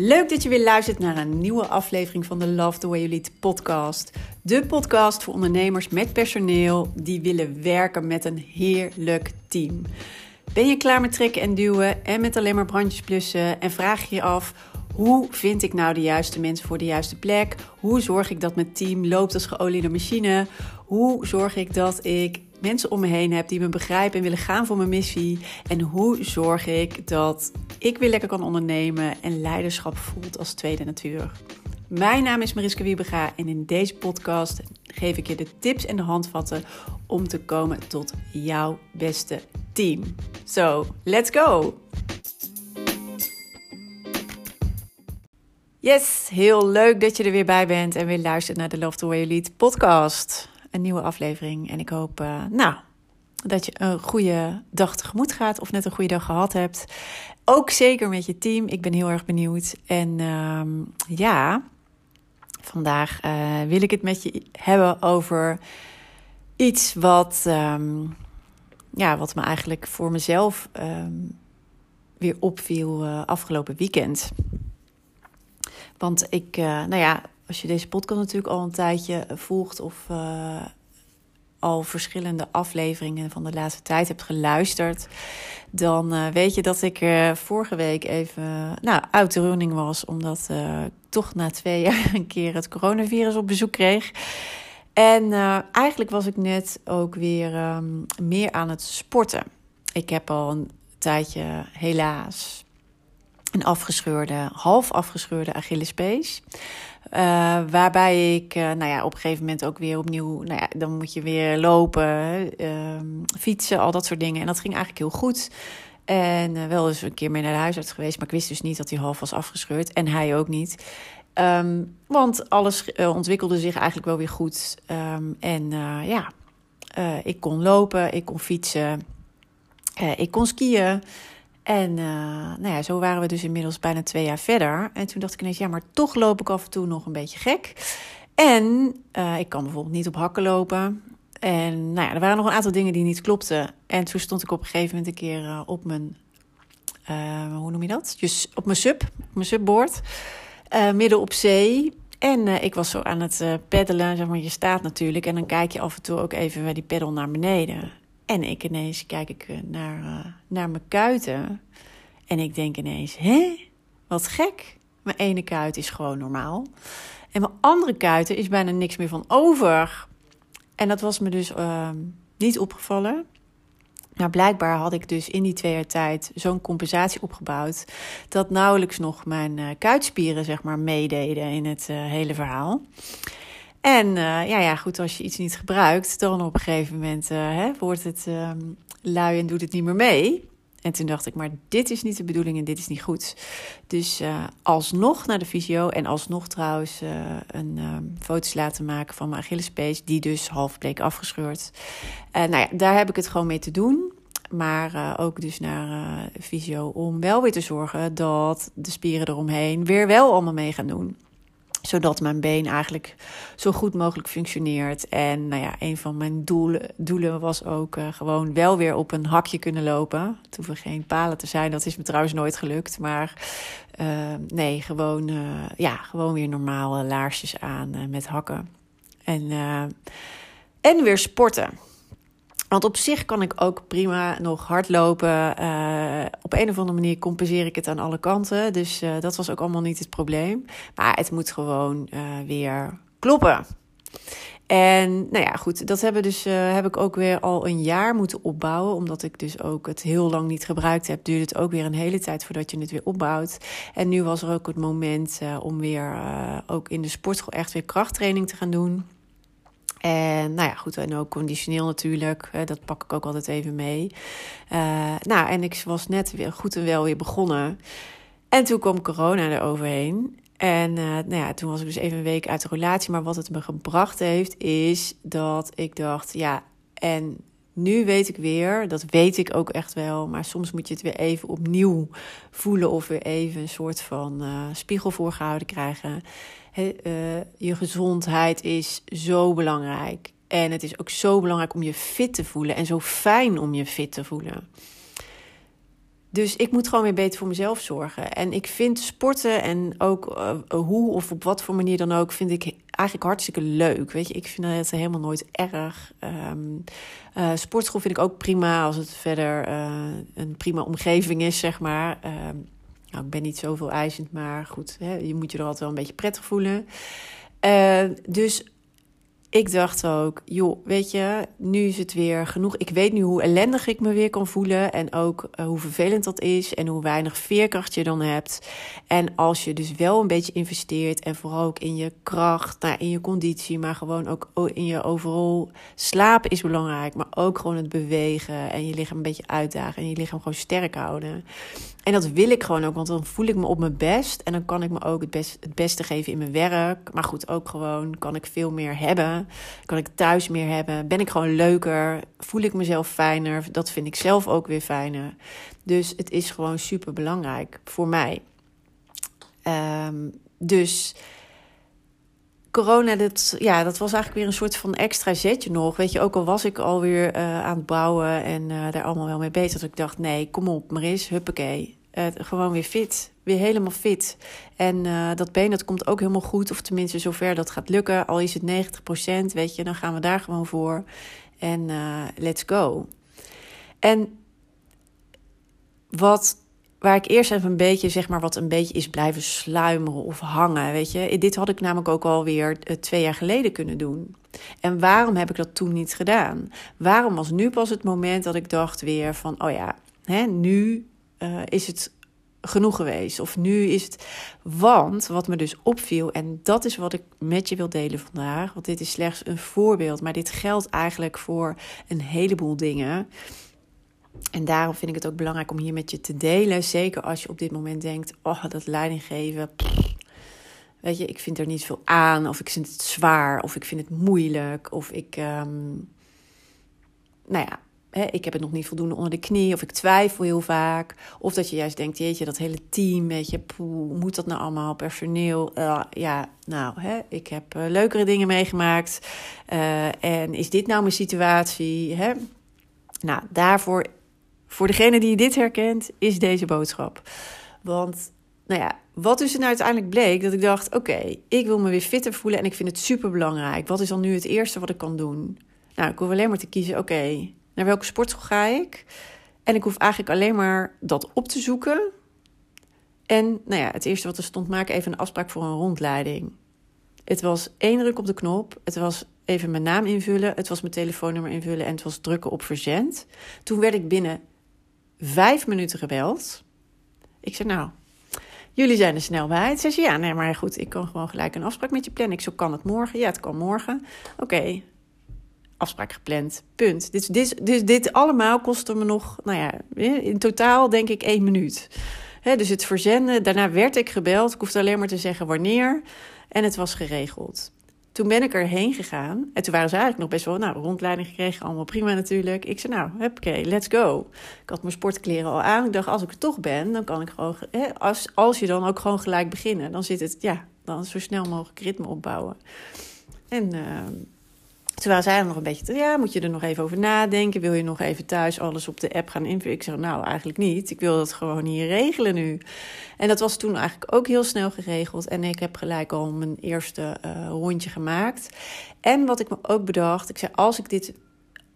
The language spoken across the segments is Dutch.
Leuk dat je weer luistert naar een nieuwe aflevering van de Love the Way You Lead podcast. De podcast voor ondernemers met personeel die willen werken met een heerlijk team. Ben je klaar met trekken en duwen en met alleen maar brandjes blussen en vraag je je af hoe vind ik nou de juiste mensen voor de juiste plek? Hoe zorg ik dat mijn team loopt als geoliede machine? Hoe zorg ik dat ik mensen om me heen heb die me begrijpen en willen gaan voor mijn missie? En hoe zorg ik dat ik weer lekker kan ondernemen en leiderschap voelt als tweede natuur? Mijn naam is Mariska Wiebega en in deze podcast geef ik je de tips en de handvatten om te komen tot jouw beste team. So, let's go! Yes, heel leuk dat je er weer bij bent en weer luistert naar de Love the Way You Lead podcast. Een nieuwe aflevering en ik hoop, uh, nou, dat je een goede dag tegemoet gaat of net een goede dag gehad hebt. Ook zeker met je team. Ik ben heel erg benieuwd. En uh, ja, vandaag uh, wil ik het met je hebben over iets wat, um, ja, wat me eigenlijk voor mezelf um, weer opviel uh, afgelopen weekend. Want ik, uh, nou ja, als je deze podcast natuurlijk al een tijdje volgt of al verschillende afleveringen van de laatste tijd hebt geluisterd, dan uh, weet je dat ik vorige week even nou, uit de running was, omdat ik toch na twee jaar een keer het coronavirus op bezoek kreeg. En eigenlijk was ik net ook weer um, meer aan het sporten. Ik heb al een tijdje helaas een afgescheurde, half afgescheurde Achillespees. Uh, waarbij ik, uh, nou ja, op een gegeven moment ook weer opnieuw, nou ja, dan moet je weer lopen, uh, fietsen, al dat soort dingen. En dat ging eigenlijk heel goed. En uh, wel eens een keer mee naar de huisarts geweest, maar ik wist dus niet dat hij half was afgescheurd. En hij ook niet. Um, want alles ontwikkelde zich eigenlijk wel weer goed. Um, en ja, ik kon lopen, ik kon fietsen, ik kon skiën. En uh, nou ja, zo waren we dus inmiddels bijna twee jaar verder. En toen dacht ik ineens, ja, maar toch loop ik af en toe nog een beetje gek. En uh, ik kan bijvoorbeeld niet op hakken lopen. En nou ja, er waren nog een aantal dingen die niet klopten. En toen stond ik op een gegeven moment een keer uh, op mijn, hoe noem je dat? Dus op mijn sub, op mijn subboard, midden op zee. En ik was zo aan het peddelen, zeg maar, je staat natuurlijk. En dan kijk je af en toe ook even bij die peddel naar beneden. En ik ineens kijk ik naar, uh, naar mijn kuiten. En ik denk ineens, hè? Wat gek. Mijn ene kuit is gewoon normaal. En mijn andere kuiten is bijna niks meer van over. En dat was me dus uh, niet opgevallen. Maar blijkbaar had ik dus in die twee jaar tijd zo'n compensatie opgebouwd. dat nauwelijks nog mijn uh, kuitspieren, zeg maar, meededen in het hele verhaal. En uh, ja, ja, goed, als je iets niet gebruikt, dan op een gegeven moment uh, hè, wordt het uh, lui en doet het niet meer mee. En toen dacht ik, maar dit is niet de bedoeling en dit is niet goed. Dus uh, alsnog naar de fysio en alsnog trouwens een foto's laten maken van mijn Achillespees, die dus half bleek afgescheurd. nou ja, daar heb ik het gewoon mee te doen. Maar ook dus naar fysio om wel weer te zorgen dat de spieren eromheen weer wel allemaal mee gaan doen zodat mijn been eigenlijk zo goed mogelijk functioneert. En nou ja, een van mijn doelen, doelen was ook uh, gewoon wel weer op een hakje kunnen lopen. Het hoeven geen palen te zijn, dat is me trouwens nooit gelukt. Maar uh, nee, gewoon, uh, ja, gewoon weer normaal laarsjes aan met hakken. En, en weer sporten. Want op zich kan ik ook prima nog hardlopen. Uh, op een of andere manier compenseer ik het aan alle kanten. Dus uh, dat was ook allemaal niet het probleem. Maar het moet gewoon uh, weer kloppen. En nou ja, goed, dat hebben dus, heb ik ook weer al een jaar moeten opbouwen. Omdat ik dus ook het heel lang niet gebruikt heb, duurde het ook weer een hele tijd voordat je het weer opbouwt. En nu was er ook het moment om weer ook in de sportschool echt weer krachttraining te gaan doen. En nou ja, goed, en ook conditioneel natuurlijk. Dat pak ik ook altijd even mee. Uh, nou, en ik was net weer goed en wel weer begonnen. En toen kwam corona eroverheen. En uh, nou ja, toen was ik dus even een week uit de relatie. Maar wat het me gebracht heeft, is dat ik dacht, ja, en nu weet ik weer, dat weet ik ook echt wel. Maar soms moet je het weer even opnieuw voelen of weer even een soort van uh, spiegel voorgehouden krijgen. He, uh, je gezondheid is zo belangrijk. En het is ook zo belangrijk om je fit te voelen en zo fijn om je fit te voelen. dus ik moet gewoon weer beter voor mezelf zorgen. En ik vind sporten en ook uh, hoe of op wat voor manier dan ook, vind ik eigenlijk hartstikke leuk. Weet je, ik vind het helemaal nooit erg. Um, sportschool vind ik ook prima als het verder een prima omgeving is, zeg maar. Um, nou, ik ben niet zoveel eisend, maar goed, hè, je moet je er altijd wel een beetje prettig voelen. dus ik dacht ook, joh, weet je, nu is het weer genoeg. Ik weet nu hoe ellendig ik me weer kan voelen. En ook uh, hoe vervelend dat is. En hoe weinig veerkracht je dan hebt. En als je dus wel een beetje investeert. En vooral ook in je kracht, nou, in je conditie. Maar gewoon ook in je overal. Slapen is belangrijk. Maar ook gewoon het bewegen. En je lichaam een beetje uitdagen. En je lichaam gewoon sterk houden. En dat wil ik gewoon ook, want dan voel ik me op mijn best. En dan kan ik me ook het, best, het beste geven in mijn werk. Maar goed, ook gewoon kan ik veel meer hebben. Kan ik thuis meer hebben. Ben ik gewoon leuker. Voel ik mezelf fijner. Dat vind ik zelf ook weer fijner. Dus het is gewoon super belangrijk voor mij. Um, dus corona, dat, ja, dat was eigenlijk weer een soort van extra zetje nog. Weet je, ook al was ik alweer uh, aan het bouwen en uh, daar allemaal wel mee bezig. Dat ik dacht, nee, kom op, Maris, huppakee. Uh, gewoon weer fit, weer helemaal fit. En dat been, dat komt ook helemaal goed. Of tenminste, zover dat gaat lukken. Al is het 90%, weet je, dan gaan we daar gewoon voor. En let's go. En wat waar ik eerst even een beetje, zeg maar, wat een beetje is blijven sluimeren of hangen. Weet je, dit had ik namelijk ook alweer twee jaar geleden kunnen doen. En waarom heb ik dat toen niet gedaan? Waarom was nu pas het moment dat ik dacht weer van, oh ja, hè, nu uh, is het genoeg geweest. Of nu is het. Want wat me dus opviel, en dat is wat ik met je wil delen vandaag. Want dit is slechts een voorbeeld, maar dit geldt eigenlijk voor een heleboel dingen. En daarom vind ik het ook belangrijk om hier met je te delen. Zeker als je op dit moment denkt: oh, dat leidinggeven. weet je, ik vind er niet veel aan. Of ik vind het zwaar. Of ik vind het moeilijk. Of ik. Um, nou ja, ik heb het nog niet voldoende onder de knie. Of ik twijfel heel vaak. Of dat je juist denkt: jeetje, dat hele team. Weet je, poeh, moet dat nou allemaal? Personeel. Uh, ja, nou, ik heb uh, leukere dingen meegemaakt. Uh, en is dit nou mijn situatie? Nou, daarvoor voor degene die dit herkent, is deze boodschap. Want, nou ja, wat dus nou uiteindelijk bleek, dat ik dacht: oké, ik wil me weer fitter voelen en ik vind het super belangrijk. Wat is dan nu het eerste wat ik kan doen? Nou, ik hoef alleen maar te kiezen: oké, naar welke sportschool ga ik? En ik hoef eigenlijk alleen maar dat op te zoeken. En nou ja, het eerste wat er stond, maak even een afspraak voor een rondleiding. Het was één druk op de knop. Het was even mijn naam invullen. Het was mijn telefoonnummer invullen. En het was drukken op verzend. Toen werd ik binnen vijf minuten gebeld. Ik zei, nou, jullie zijn er snel bij. Ze zei, ja, nee, maar goed, ik kan gewoon gelijk een afspraak met je plannen. Ik zo, kan het morgen? Ja, het kan morgen. Oké, afspraak gepland, punt. Dit, dit, dit, dit allemaal kostte me nog, nou ja, in totaal denk ik één minuut. dus het verzenden, daarna werd ik gebeld. Ik hoefde alleen maar te zeggen wanneer. En het was geregeld. Toen ben ik erheen gegaan. En toen waren ze eigenlijk nog best wel, nou, rondleiding gekregen. Allemaal prima natuurlijk. Ik zei, nou, oké, let's go. Ik had mijn sportkleren al aan. Ik dacht, als ik er toch ben, dan kan ik gewoon... Als, als je dan ook gewoon gelijk beginnen. Dan zit het, ja, dan zo snel mogelijk ritme opbouwen. En... Uh, Terwijl zij nog een beetje, ja, moet je er nog even over nadenken? Wil je nog even thuis alles op de app gaan invullen? Ik zeg, nou, eigenlijk niet. Ik wil dat gewoon hier regelen nu. En dat was toen eigenlijk ook heel snel geregeld. En ik heb gelijk al mijn eerste uh, rondje gemaakt. En wat ik me ook bedacht, ik zei, als ik dit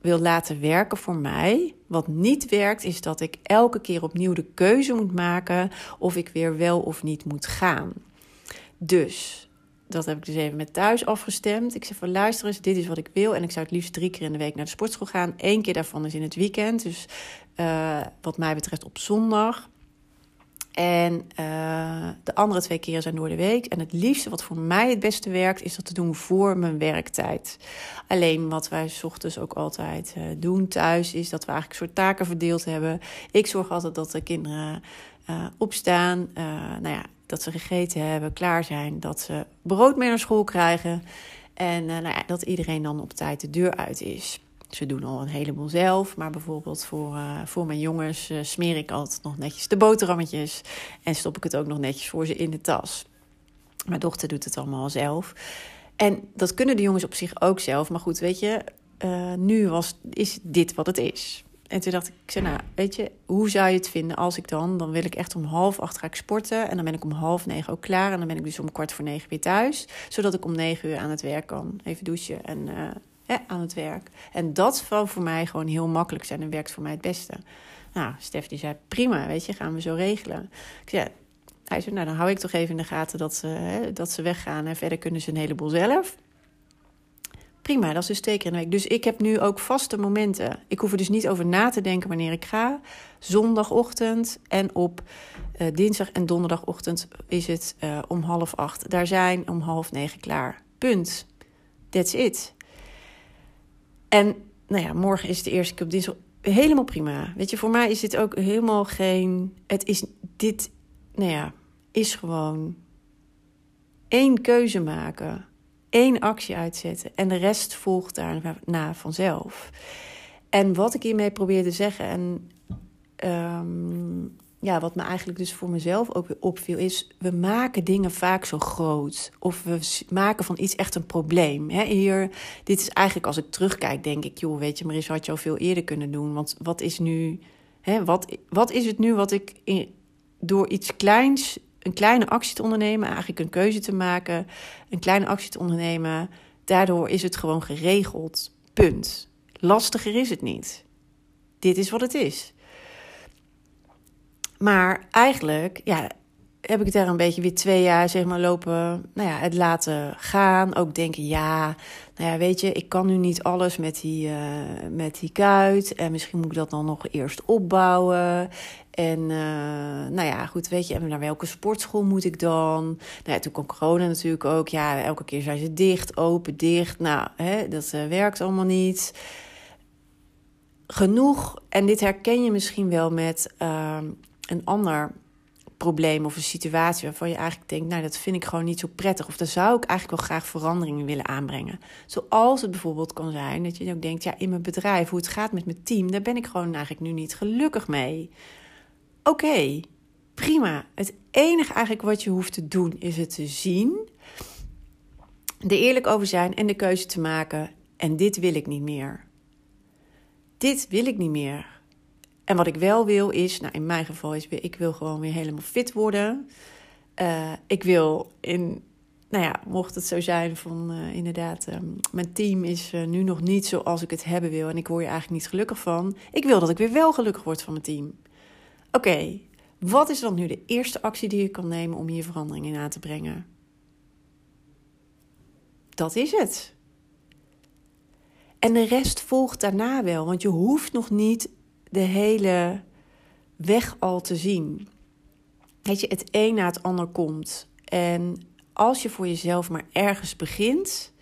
wil laten werken voor mij. Wat niet werkt, is dat ik elke keer opnieuw de keuze moet maken of ik weer wel of niet moet gaan. Dus dat heb ik dus even met thuis afgestemd. Ik zei van luister eens, dit is wat ik wil. En ik zou het liefst drie keer in de week naar de sportschool gaan. Eén keer daarvan is in het weekend. Dus uh, wat mij betreft op zondag. En uh, de andere twee keren zijn door de week. En het liefste wat voor mij het beste werkt, is dat te doen voor mijn werktijd. Alleen wat wij s ochtends ook altijd uh, doen thuis, is dat we eigenlijk een soort taken verdeeld hebben. Ik zorg altijd dat de kinderen opstaan. nou ja, dat ze gegeten hebben, klaar zijn, dat ze brood mee naar school krijgen en uh, nou ja, dat iedereen dan op tijd de deur uit is. Ze doen al een heleboel zelf, maar bijvoorbeeld voor, uh, voor mijn jongens uh, smeer ik altijd nog netjes de boterhammetjes en stop ik het ook nog netjes voor ze in de tas. Mijn dochter doet het allemaal zelf. En dat kunnen de jongens op zich ook zelf, maar goed, weet je, nu was, is dit wat het is. En toen dacht ik, zei, nou, weet je, hoe zou je het vinden als ik dan... dan wil ik echt om half acht ga ik sporten... en dan ben ik om half negen ook klaar... en dan ben ik dus om kwart voor negen weer thuis... zodat ik om negen uur aan het werk kan. Even douchen en uh, aan het werk. En dat zou voor mij gewoon heel makkelijk zijn... en werkt voor mij het beste. Nou, Stef die zei, prima, weet je, gaan we zo regelen. Ik zei, hij zei, nou, dan hou ik toch even in de gaten dat ze, hè, dat ze weggaan... en verder kunnen ze een heleboel zelf prima, dat is dus twee in de week. Dus ik heb nu ook vaste momenten. Ik hoef er dus niet over na te denken wanneer ik ga. Zondagochtend en op uh, dinsdag en donderdagochtend is het uh, om half acht. Daar zijn om half negen klaar. Punt. That's it. En nou ja, morgen is de eerste keer op dinsdag. Helemaal prima. Weet je, voor mij is dit ook helemaal geen. Het is dit, nou ja, is gewoon één keuze maken één actie uitzetten en de rest volgt daarna vanzelf. En wat ik hiermee probeer te zeggen, en ehm, ja, wat me eigenlijk dus voor mezelf ook weer opviel, is: we maken dingen vaak zo groot. Of we maken van iets echt een probleem. He, hier, dit is eigenlijk als ik terugkijk, denk ik, joh, weet je, maar eens had je al veel eerder kunnen doen. Want wat is nu, hè, wat, wat is het nu wat ik door iets kleins een kleine actie te ondernemen, eigenlijk een keuze te maken, een kleine actie te ondernemen. Daardoor is het gewoon geregeld. Punt. Lastiger is het niet. Dit is wat het is. Maar eigenlijk, ja, heb ik daar een beetje weer twee jaar zeg maar lopen, nou ja, het laten gaan. Ook denken, ja, nou ja, weet je, ik kan nu niet alles met die, uh, met die kuit. En misschien moet ik dat dan nog eerst opbouwen. En uh, nou ja, goed, weet je, en naar welke sportschool moet ik dan? Nou ja, toen kwam corona natuurlijk ook. Ja, elke keer zijn ze dicht, open, dicht. Nou, hè, dat uh, werkt allemaal niet. Genoeg, en dit herken je misschien wel met uh, een ander probleem of een situatie waarvan je eigenlijk denkt, nou dat vind ik gewoon niet zo prettig. Of daar zou ik eigenlijk wel graag veranderingen willen aanbrengen. Zoals het bijvoorbeeld kan zijn dat je ook denkt, ja in mijn bedrijf, hoe het gaat met mijn team, daar ben ik gewoon eigenlijk nu niet gelukkig mee. Oké, prima. Het enige eigenlijk wat je hoeft te doen is het te zien, er eerlijk over zijn en de keuze te maken. En dit wil ik niet meer. Dit wil ik niet meer. En wat ik wel wil is, nou in mijn geval is, ik wil gewoon weer helemaal fit worden. Uh, ik wil in, nou ja, mocht het zo zijn van uh, inderdaad, um, mijn team is uh, nu nog niet zoals ik het hebben wil en ik word je eigenlijk niet gelukkig van. Ik wil dat ik weer wel gelukkig word van mijn team. Oké, wat is dan nu de eerste actie die je kan nemen om hier verandering in aan te brengen? Dat is het. En de rest volgt daarna wel, want je hoeft nog niet de hele weg al te zien. Weet je, het een na het ander komt. En als je voor jezelf maar ergens begint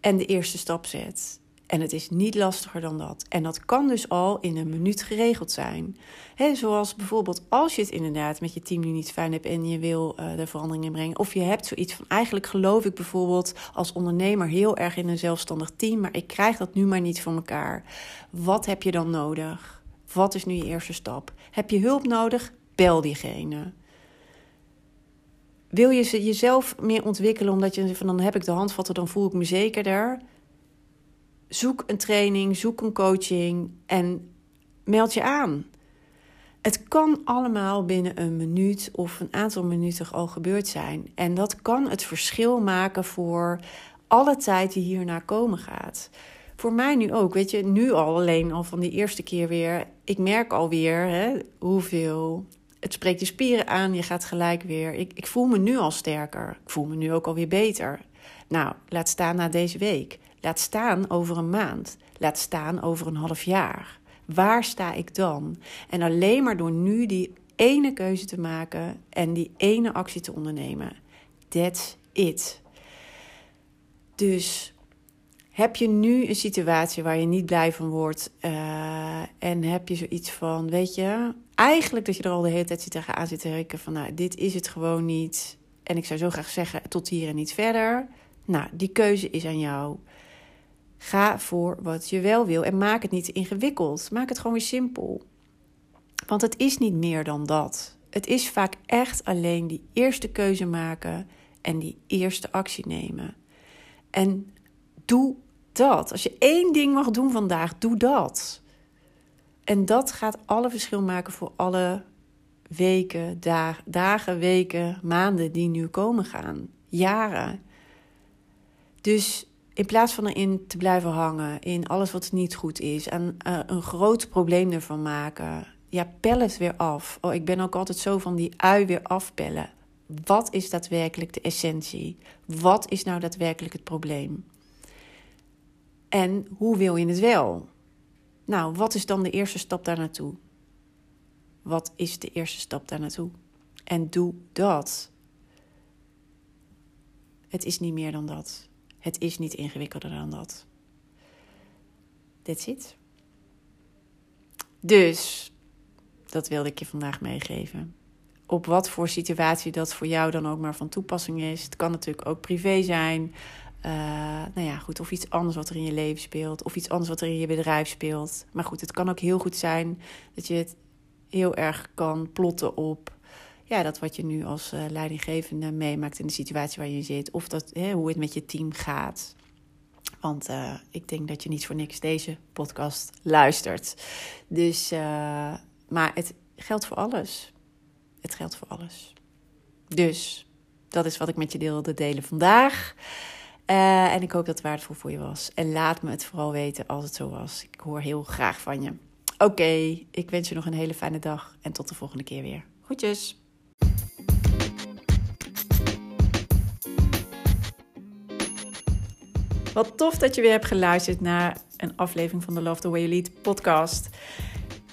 en de eerste stap zet. En het is niet lastiger dan dat. En dat kan dus al in een minuut geregeld zijn. He, zoals bijvoorbeeld als je het inderdaad met je team nu niet fijn hebt en je wil uh, er verandering in brengen. Of je hebt zoiets van eigenlijk geloof ik bijvoorbeeld als ondernemer heel erg in een zelfstandig team. Maar ik krijg dat nu maar niet voor elkaar. Wat heb je dan nodig? Wat is nu je eerste stap? Heb je hulp nodig? Bel diegene. Wil je jezelf meer ontwikkelen omdat je van dan heb ik de handvatten, dan voel ik me zekerder? Zoek een training, zoek een coaching en meld je aan. Het kan allemaal binnen een minuut of een aantal minuten al gebeurd zijn. En dat kan het verschil maken voor alle tijd die hierna komen gaat voor mij nu ook. Weet je, nu al alleen al van die eerste keer weer. Ik merk alweer hè, hoeveel. Het spreekt je spieren aan, je gaat gelijk weer. Ik, ik voel me nu al sterker. Ik voel me nu ook alweer beter. Nou, laat staan na deze week. Laat staan over een maand. Laat staan over een half jaar. Waar sta ik dan? En alleen maar door nu die ene keuze te maken en die ene actie te ondernemen. That's it. Dus heb je nu een situatie waar je niet blij van wordt uh, en heb je zoiets van, weet je, eigenlijk dat je er al de hele tijd zit tegenaan zit te rekenen van, nou, dit is het gewoon niet. En ik zou zo graag zeggen, tot hier en niet verder. Nou, die keuze is aan jou. Ga voor wat je wel wil en maak het niet ingewikkeld. Maak het gewoon weer simpel. Want het is niet meer dan dat. Het is vaak echt alleen die eerste keuze maken en die eerste actie nemen. En doe dat. Als je één ding mag doen vandaag, doe dat. En dat gaat alle verschil maken voor alle weken, dagen, weken, maanden die nu komen gaan. Jaren. Dus in plaats van erin te blijven hangen, in alles wat niet goed is, en uh, een groot probleem ervan maken. Ja, pel het weer af. Oh, ik ben ook altijd zo van die ui weer afpellen. Wat is daadwerkelijk de essentie? Wat is nou daadwerkelijk het probleem? En hoe wil je het wel? Nou, wat is dan de eerste stap daar naartoe? Wat is de eerste stap daar naartoe? En doe dat. Het is niet meer dan dat. Het is niet ingewikkelder dan dat. That's it. Dus, dat wilde ik je vandaag meegeven. Op wat voor situatie dat voor jou dan ook maar van toepassing is. Het kan natuurlijk ook privé zijn. Uh, nou ja, goed, of iets anders wat er in je leven speelt. Of iets anders wat er in je bedrijf speelt. Maar goed, het kan ook heel goed zijn dat je het heel erg kan plotten op ja, dat wat je nu als uh, leidinggevende meemaakt in de situatie waar je zit. Of dat, hè, hoe het met je team gaat. Want uh, ik denk dat je niet voor niks deze podcast luistert. Dus, maar het geldt voor alles. Het geldt voor alles. Dus dat is wat ik met je wilde delen vandaag. Uh, en ik hoop dat het waardevol voor je was. En laat me het vooral weten als het zo was. Ik hoor heel graag van je. Oké, ik wens je nog een hele fijne dag en tot de volgende keer weer. Groetjes. Wat tof dat je weer hebt geluisterd naar een aflevering van de Love the Way You Lead podcast.